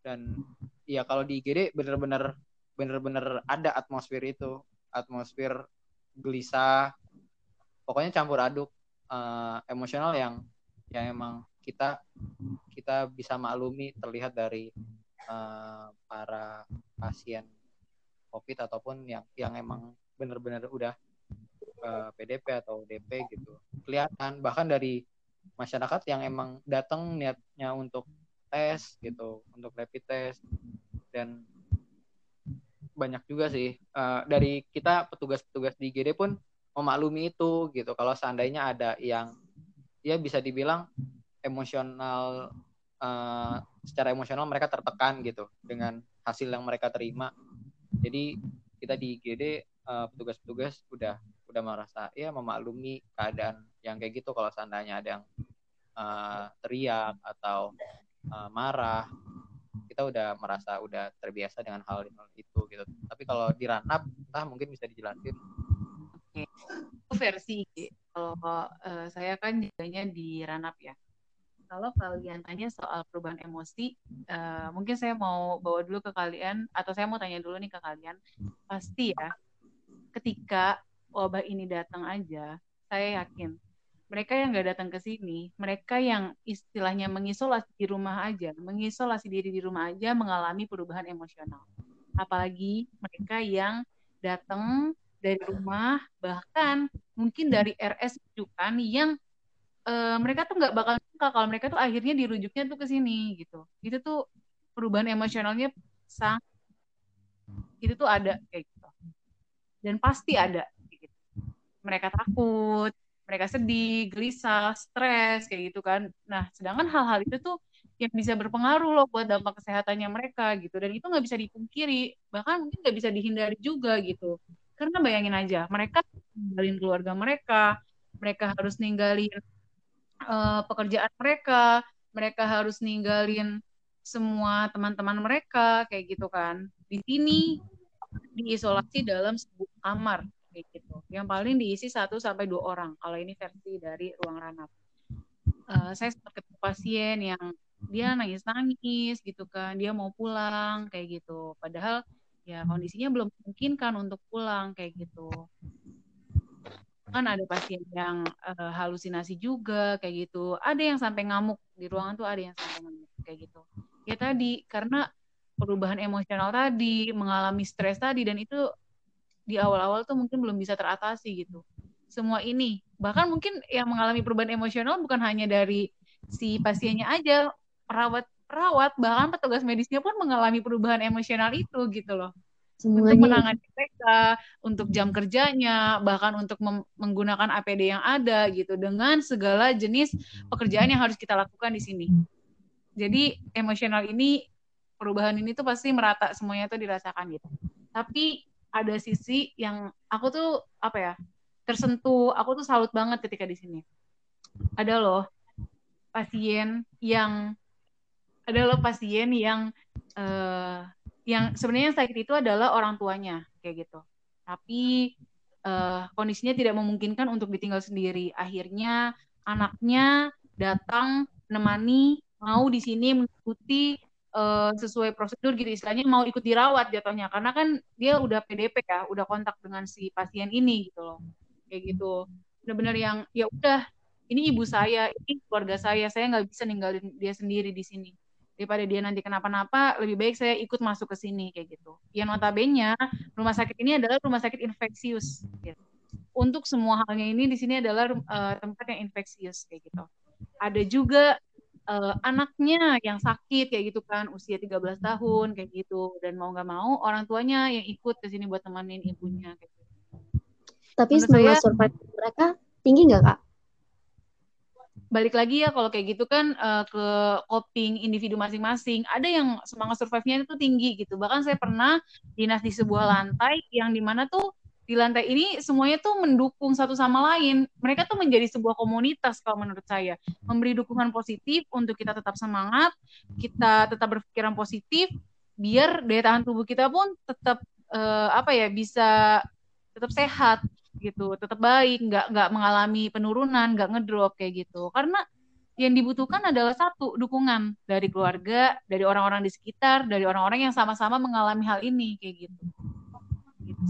dan ya kalau di IGD bener-bener bener-bener ada atmosfer itu. Atmosfer gelisah pokoknya campur aduk uh, emosional yang yang emang kita kita bisa maklumi terlihat dari uh, para pasien COVID ataupun yang yang emang benar-benar udah uh, eh, PDP atau DP gitu. Kelihatan bahkan dari masyarakat yang emang datang niatnya untuk tes gitu untuk rapid test. Dan banyak juga sih uh, dari kita petugas-petugas di GD pun memaklumi itu gitu. Kalau seandainya ada yang ya bisa dibilang emosional uh, secara emosional mereka tertekan gitu dengan hasil yang mereka terima. Jadi kita di IGD uh, eh, petugas-petugas udah udah merasa ya memaklumi keadaan yang kayak gitu kalau seandainya ada yang uh, teriak atau uh, marah. Kita udah merasa udah terbiasa dengan hal itu gitu. Tapi kalau di ranap entah mungkin bisa dijelasin. Versi kalau uh, saya kan jadinya di ranap ya kalau kalian tanya soal perubahan emosi, uh, mungkin saya mau bawa dulu ke kalian, atau saya mau tanya dulu nih ke kalian, pasti ya, ketika wabah ini datang aja, saya yakin mereka yang nggak datang ke sini, mereka yang istilahnya mengisolasi di rumah aja, mengisolasi diri di rumah aja, mengalami perubahan emosional. Apalagi mereka yang datang dari rumah, bahkan mungkin dari RS kan yang uh, mereka tuh nggak bakal suka kalau mereka tuh akhirnya dirujuknya tuh ke sini gitu. Itu tuh perubahan emosionalnya sang itu tuh ada kayak gitu. Dan pasti ada gitu. mereka takut mereka sedih gelisah stres kayak gitu kan. Nah sedangkan hal-hal itu tuh yang bisa berpengaruh loh buat dampak kesehatannya mereka gitu. Dan itu nggak bisa dipungkiri bahkan mungkin nggak bisa dihindari juga gitu. Karena bayangin aja mereka ninggalin keluarga mereka mereka harus ninggalin uh, pekerjaan mereka, mereka harus ninggalin semua teman-teman mereka kayak gitu kan. Di sini diisolasi dalam sebuah kamar kayak gitu. Yang paling diisi satu sampai dua orang. Kalau ini versi dari ruang ranap. Uh, saya sempat ketemu pasien yang dia nangis-nangis gitu kan, dia mau pulang kayak gitu. Padahal ya kondisinya belum mungkin kan untuk pulang kayak gitu kan ada pasien yang uh, halusinasi juga kayak gitu ada yang sampai ngamuk di ruangan tuh ada yang sampai ngamuk kayak gitu ya tadi karena perubahan emosional tadi, mengalami stres tadi dan itu di awal-awal tuh mungkin belum bisa teratasi gitu. Semua ini bahkan mungkin yang mengalami perubahan emosional bukan hanya dari si pasiennya aja, perawat perawat bahkan petugas medisnya pun mengalami perubahan emosional itu gitu loh. Semuanya. Untuk menangani mereka, untuk jam kerjanya, bahkan untuk menggunakan APD yang ada gitu dengan segala jenis pekerjaan yang harus kita lakukan di sini. Jadi emosional ini perubahan ini tuh pasti merata semuanya tuh dirasakan gitu. Tapi ada sisi yang aku tuh apa ya tersentuh, aku tuh salut banget ketika di sini. Ada loh pasien yang ada loh pasien yang uh, yang sebenarnya yang sakit itu adalah orang tuanya kayak gitu. Tapi uh, kondisinya tidak memungkinkan untuk ditinggal sendiri. Akhirnya anaknya datang menemani mau di sini mengikuti uh, sesuai prosedur gitu. Istilahnya mau ikut dirawat jatuhnya. Karena kan dia udah PDP ya udah kontak dengan si pasien ini gitu loh. Kayak gitu. Benar-benar yang ya udah ini ibu saya ini keluarga saya saya nggak bisa ninggalin dia sendiri di sini daripada dia nanti kenapa-napa lebih baik saya ikut masuk ke sini kayak gitu ya notabene rumah sakit ini adalah rumah sakit infeksius gitu. untuk semua halnya ini di sini adalah uh, tempat yang infeksius kayak gitu ada juga uh, anaknya yang sakit kayak gitu kan usia 13 tahun kayak gitu dan mau nggak mau orang tuanya yang ikut ke sini buat temenin ibunya kayak gitu. Tapi semangat survive mereka tinggi nggak kak? Balik lagi ya kalau kayak gitu kan uh, ke coping individu masing-masing. Ada yang semangat survive-nya itu tinggi gitu. Bahkan saya pernah dinas di sebuah lantai yang di mana tuh di lantai ini semuanya tuh mendukung satu sama lain. Mereka tuh menjadi sebuah komunitas kalau menurut saya. Memberi dukungan positif untuk kita tetap semangat, kita tetap berpikiran positif, biar daya tahan tubuh kita pun tetap uh, apa ya bisa tetap sehat gitu, tetap baik, nggak nggak mengalami penurunan, nggak ngedrop kayak gitu. Karena yang dibutuhkan adalah satu dukungan dari keluarga, dari orang-orang di sekitar, dari orang-orang yang sama-sama mengalami hal ini kayak gitu. gitu.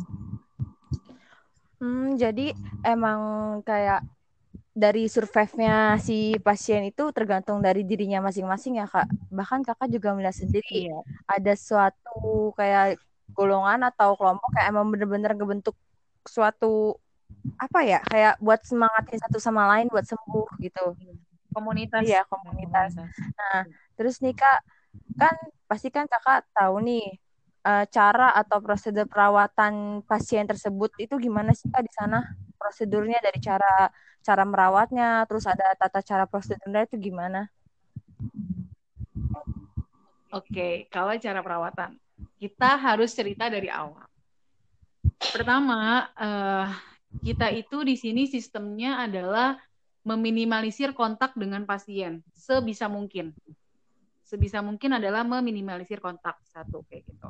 Hmm, jadi emang kayak dari survive-nya si pasien itu tergantung dari dirinya masing-masing ya kak. Bahkan kakak juga melihat sendiri iya. ada suatu kayak golongan atau kelompok kayak emang bener-bener ngebentuk suatu apa ya kayak buat semangatin satu sama lain buat sembuh gitu. Komunitas. Iya komunitas. Nah terus nih kak kan pasti kan kakak tahu nih uh, cara atau prosedur perawatan pasien tersebut itu gimana sih Kak di sana? Prosedurnya dari cara cara merawatnya, terus ada tata cara prosedurnya itu gimana? Oke, kalau cara perawatan, kita harus cerita dari awal. Pertama, uh, kita itu di sini sistemnya adalah meminimalisir kontak dengan pasien sebisa mungkin. Sebisa mungkin adalah meminimalisir kontak satu kayak gitu.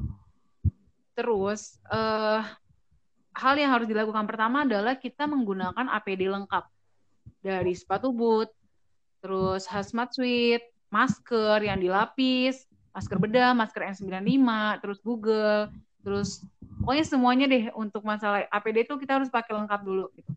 Terus uh, hal yang harus dilakukan pertama adalah kita menggunakan APD lengkap dari sepatu boot, terus hazmat suit, masker yang dilapis, masker bedah, masker N95, terus Google, terus pokoknya semuanya deh untuk masalah APD itu kita harus pakai lengkap dulu gitu.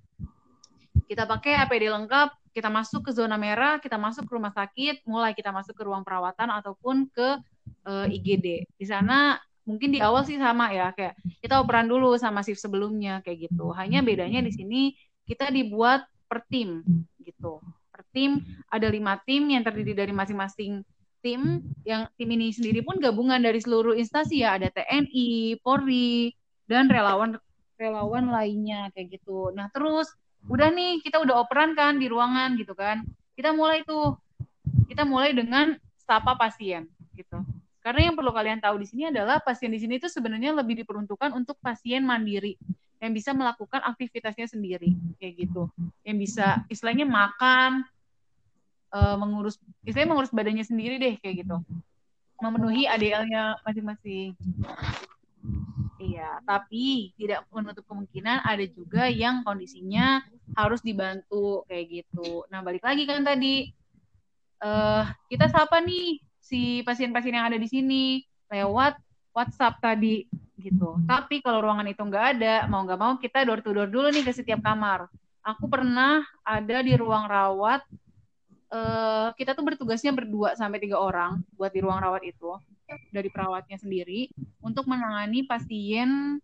Kita pakai APD lengkap, kita masuk ke zona merah, kita masuk ke rumah sakit, mulai kita masuk ke ruang perawatan ataupun ke uh, eh, IGD. Di sana mungkin di awal sih sama ya kayak kita operan dulu sama shift sebelumnya kayak gitu hanya bedanya di sini kita dibuat per tim gitu per tim ada lima tim yang terdiri dari masing-masing tim yang tim ini sendiri pun gabungan dari seluruh instansi ya. Ada TNI Polri dan relawan relawan lainnya kayak gitu. Nah terus udah nih kita udah operan kan di ruangan gitu kan. Kita mulai tuh kita mulai dengan sapa pasien gitu. Karena yang perlu kalian tahu di sini adalah pasien di sini itu sebenarnya lebih diperuntukkan untuk pasien mandiri yang bisa melakukan aktivitasnya sendiri kayak gitu. Yang bisa istilahnya makan, uh, mengurus istilahnya mengurus badannya sendiri deh kayak gitu. Memenuhi ADL-nya masing-masing. Iya, tapi tidak menutup kemungkinan ada juga yang kondisinya harus dibantu kayak gitu. Nah, balik lagi kan tadi uh, kita siapa nih si pasien-pasien yang ada di sini lewat WhatsApp tadi gitu. Tapi kalau ruangan itu nggak ada, mau nggak mau kita door to door dulu nih ke setiap kamar. Aku pernah ada di ruang rawat, uh, kita tuh bertugasnya berdua sampai tiga orang buat di ruang rawat itu. dari perawatnya sendiri untuk menangani pasien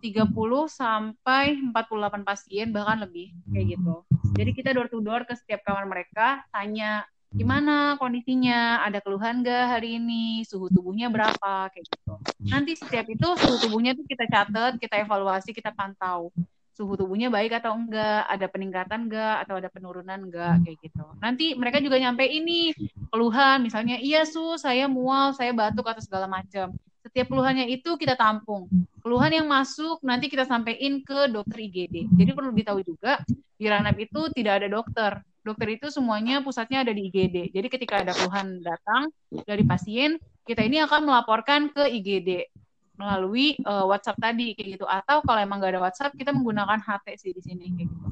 30 sampai 48 pasien bahkan lebih kayak gitu. Jadi kita door to door ke setiap kamar mereka tanya gimana kondisinya, ada keluhan nggak hari ini, suhu tubuhnya berapa kayak gitu. Nanti setiap itu suhu tubuhnya tuh kita catat, kita evaluasi, kita pantau suhu tubuhnya baik atau enggak, ada peningkatan enggak atau ada penurunan enggak kayak gitu. Nanti mereka juga nyampe ini keluhan misalnya iya su saya mual, saya batuk atau segala macam. Setiap keluhannya itu kita tampung. Keluhan yang masuk nanti kita sampaikan ke dokter IGD. Jadi perlu ditahu juga di Ranap itu tidak ada dokter. Dokter itu semuanya pusatnya ada di IGD. Jadi ketika ada keluhan datang dari pasien, kita ini akan melaporkan ke IGD melalui uh, WhatsApp tadi kayak gitu. Atau kalau emang nggak ada WhatsApp kita menggunakan HT sih di sini kayak gitu.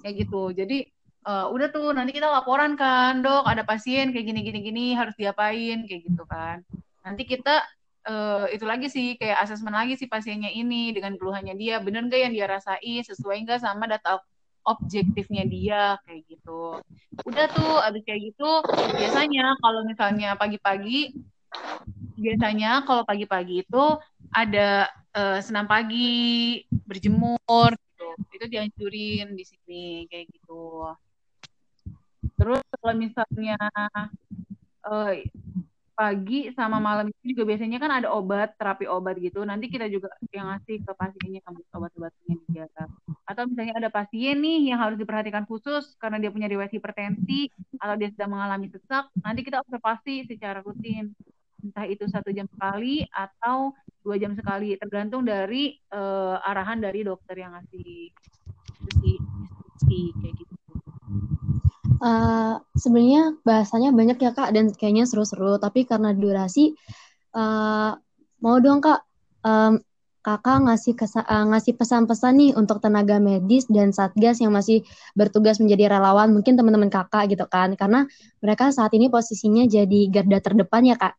Kayak gitu. Jadi uh, udah tuh nanti kita laporan kan dok ada pasien kayak gini gini gini harus diapain? Kayak gitu kan. Nanti kita uh, itu lagi sih kayak asesmen lagi si pasiennya ini dengan keluhannya dia. Bener nggak yang dia rasain? Sesuai nggak sama data objektifnya dia? Kayak gitu. Udah tuh abis kayak gitu biasanya kalau misalnya pagi-pagi biasanya kalau pagi-pagi itu ada uh, senam pagi, berjemur gitu. Itu dianjurin di sini kayak gitu. Terus kalau misalnya uh, pagi sama malam itu juga biasanya kan ada obat, terapi obat gitu. Nanti kita juga yang ngasih ke pasiennya obat-obatnya dia. Atau misalnya ada pasien nih yang harus diperhatikan khusus karena dia punya riwayat hipertensi atau dia sedang mengalami sesak, nanti kita observasi secara rutin entah itu satu jam sekali atau dua jam sekali tergantung dari uh, arahan dari dokter yang ngasih instruksi kayak gitu. Uh, sebenarnya bahasanya banyak ya kak dan kayaknya seru-seru tapi karena durasi uh, mau dong kak um, kakak ngasih kesa uh, ngasih pesan-pesan nih untuk tenaga medis dan satgas yang masih bertugas menjadi relawan mungkin teman-teman kakak gitu kan karena mereka saat ini posisinya jadi garda terdepan ya kak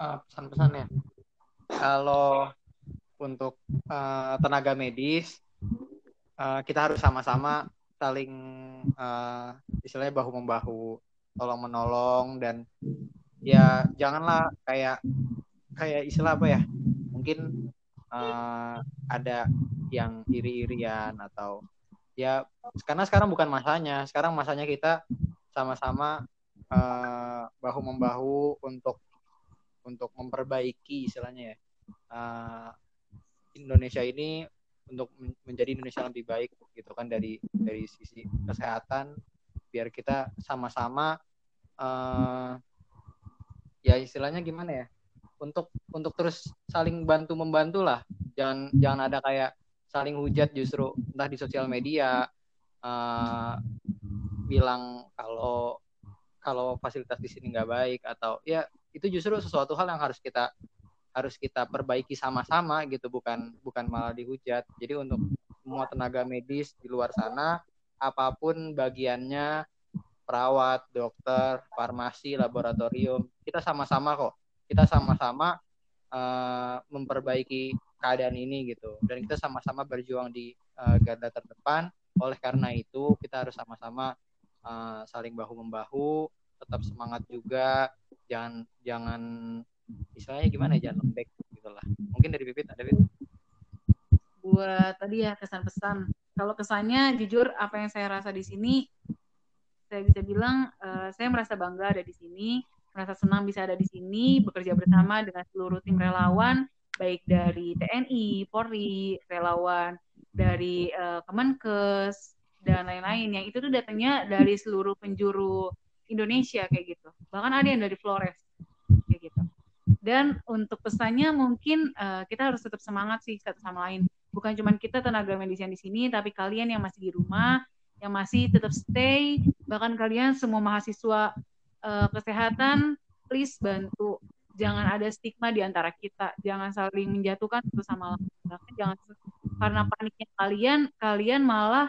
uh, pesan-pesannya. Kalau untuk uh, tenaga medis, uh, kita harus sama-sama saling uh, istilahnya bahu membahu, tolong menolong dan ya janganlah kayak kayak istilah apa ya? Mungkin uh, ada yang iri-irian atau ya karena sekarang bukan masanya, sekarang masanya kita sama-sama uh, bahu membahu untuk untuk memperbaiki istilahnya ya. Uh, Indonesia ini untuk menjadi Indonesia lebih baik gitu kan dari dari sisi kesehatan biar kita sama-sama uh, ya istilahnya gimana ya untuk untuk terus saling bantu membantu lah. Jangan jangan ada kayak saling hujat justru entah di sosial media uh, bilang kalau kalau fasilitas di sini nggak baik atau ya itu justru sesuatu hal yang harus kita harus kita perbaiki sama-sama gitu bukan bukan malah dihujat. Jadi untuk semua tenaga medis di luar sana apa pun bagiannya perawat dokter farmasi laboratorium kita sama-sama kok. Kita sama-sama uh, memperbaiki keadaan ini gitu. Dan kita sama-sama berjuang di uh, garda terdepan. Oleh karena itu kita harus sama-sama uh, saling bahu membahu tetap semangat juga. Jangan jangan istilahnya gimana ya jangan lembek gitulah. Mungkin dari Pipit ada Pipit buat tadi ya kesan pesan kalau kesannya jujur apa yang saya rasa di sini saya bisa bilang uh, saya merasa bangga ada di sini merasa senang bisa ada di sini bekerja bersama dengan seluruh tim relawan baik dari TNI Polri relawan dari uh, Kemenkes dan lain-lain. Yang itu tuh datangnya dari seluruh penjuru Indonesia kayak gitu. Bahkan ada yang dari Flores kayak gitu. Dan untuk pesannya mungkin uh, kita harus tetap semangat sih satu sama lain. Bukan cuma kita tenaga medis yang di sini, tapi kalian yang masih di rumah, yang masih tetap stay, bahkan kalian semua mahasiswa uh, kesehatan, please bantu. Jangan ada stigma di antara kita, jangan saling menjatuhkan satu sama lain. Jangan karena paniknya kalian, kalian malah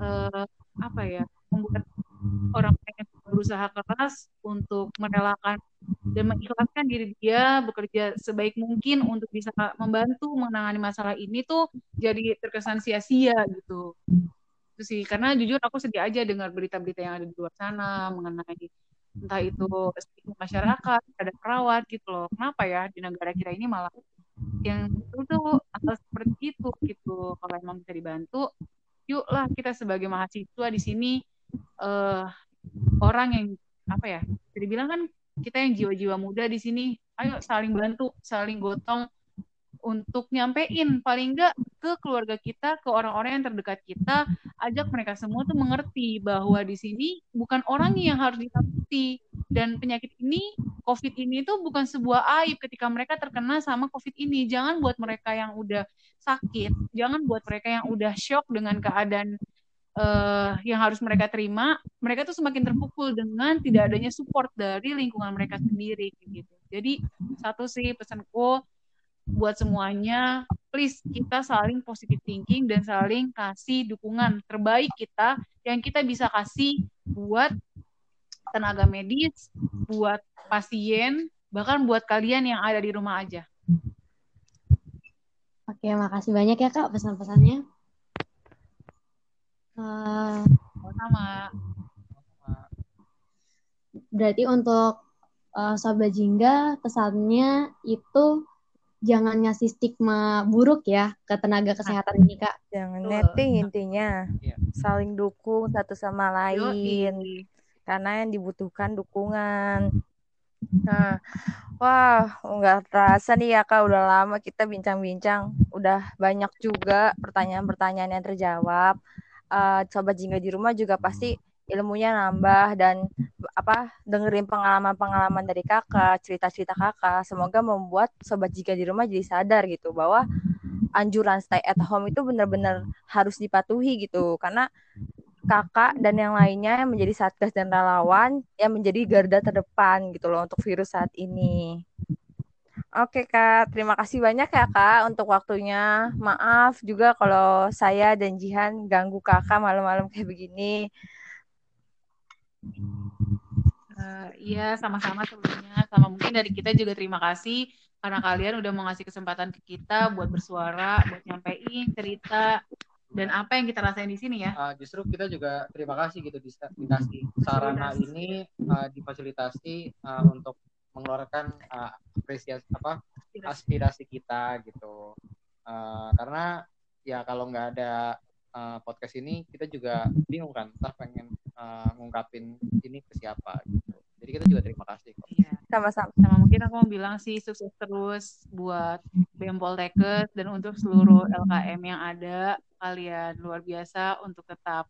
uh, apa ya membuat orang yang berusaha keras untuk merelakan dan mengikhlaskan diri dia bekerja sebaik mungkin untuk bisa membantu menangani masalah ini tuh jadi terkesan sia-sia gitu. Itu sih karena jujur aku sedih aja dengar berita-berita yang ada di luar sana mengenai entah itu stigma masyarakat ada perawat gitu loh. Kenapa ya di negara kita ini malah yang itu tuh hal seperti itu gitu. Kalau emang bisa dibantu yuklah kita sebagai mahasiswa di sini uh, orang yang apa ya jadi bilang kan kita yang jiwa-jiwa muda di sini ayo saling bantu saling gotong untuk nyampein paling enggak ke keluarga kita, ke orang-orang yang terdekat kita, ajak mereka semua tuh mengerti bahwa di sini bukan orang yang harus ditakuti dan penyakit ini, COVID ini tuh bukan sebuah aib ketika mereka terkena sama COVID ini. Jangan buat mereka yang udah sakit, jangan buat mereka yang udah shock dengan keadaan uh, yang harus mereka terima, mereka tuh semakin terpukul dengan tidak adanya support dari lingkungan mereka sendiri gitu. Jadi satu sih pesanku buat semuanya, please kita saling positive thinking dan saling kasih dukungan terbaik kita yang kita bisa kasih buat tenaga medis, buat pasien, bahkan buat kalian yang ada di rumah aja. Oke, makasih banyak ya Kak pesan-pesannya. Uh, sama. Berarti untuk uh, Sobat Jingga pesannya itu jangan ngasih stigma buruk ya ke tenaga kesehatan ini kak. Jangan netting intinya, iya. saling dukung satu sama lain, karena yang dibutuhkan dukungan. Nah, wah nggak terasa nih ya kak, udah lama kita bincang-bincang, udah banyak juga pertanyaan-pertanyaan yang terjawab. Uh, coba jingga di rumah juga pasti ilmunya nambah dan apa dengerin pengalaman-pengalaman dari kakak, cerita-cerita kakak, semoga membuat sobat jika di rumah jadi sadar gitu bahwa anjuran stay at home itu benar-benar harus dipatuhi gitu. Karena kakak dan yang lainnya yang menjadi satgas dan relawan yang menjadi garda terdepan gitu loh untuk virus saat ini. Oke Kak, terima kasih banyak ya Kak untuk waktunya. Maaf juga kalau saya dan Jihan ganggu Kakak malam-malam kayak begini. Uh, iya, sama-sama sebelumnya. Sama mungkin dari kita juga terima kasih karena kalian udah mau ngasih kesempatan ke kita buat bersuara, buat nyampein cerita dan apa yang kita rasain di sini ya. Uh, justru kita juga terima kasih gitu dikasih sarana ini uh, difasilitasi uh, untuk mengeluarkan uh, apresiasi apa aspirasi kita gitu. Uh, karena ya kalau nggak ada uh, podcast ini kita juga bingung kan, kita pengen uh, ngungkapin ini ke siapa gitu. Jadi kita juga terima kasih kok. Iya. Sama-sama. Sama mungkin aku mau bilang sih sukses terus buat BEM Poltekkes dan untuk seluruh LKM yang ada. Kalian luar biasa untuk tetap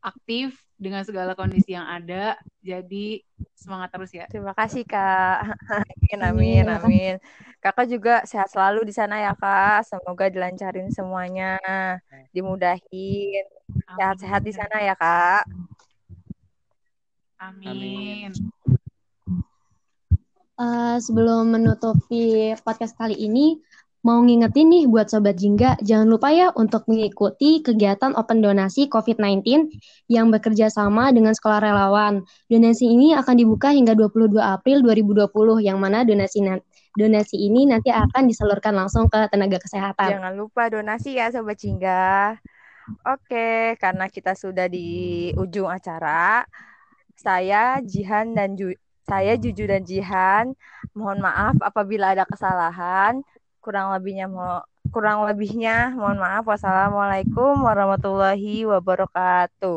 aktif dengan segala kondisi yang ada. Jadi semangat terus ya. Terima kasih Kak. Amin amin amin. Kakak juga sehat selalu di sana ya Kak. Semoga dilancarin semuanya, dimudahin. Sehat-sehat di sana ya Kak. Amin. Uh, sebelum menutupi podcast kali ini, mau ngingetin nih buat Sobat Jingga, jangan lupa ya untuk mengikuti kegiatan Open Donasi COVID-19 yang bekerja sama dengan Sekolah Relawan. Donasi ini akan dibuka hingga 22 April 2020, yang mana donasi donasi ini nanti akan disalurkan langsung ke tenaga kesehatan. Jangan lupa donasi ya Sobat Jingga. Oke, karena kita sudah di ujung acara, saya Jihan dan Ju saya Juju dan Jihan. Mohon maaf apabila ada kesalahan. Kurang lebihnya mo kurang lebihnya mohon maaf. Wassalamualaikum warahmatullahi wabarakatuh.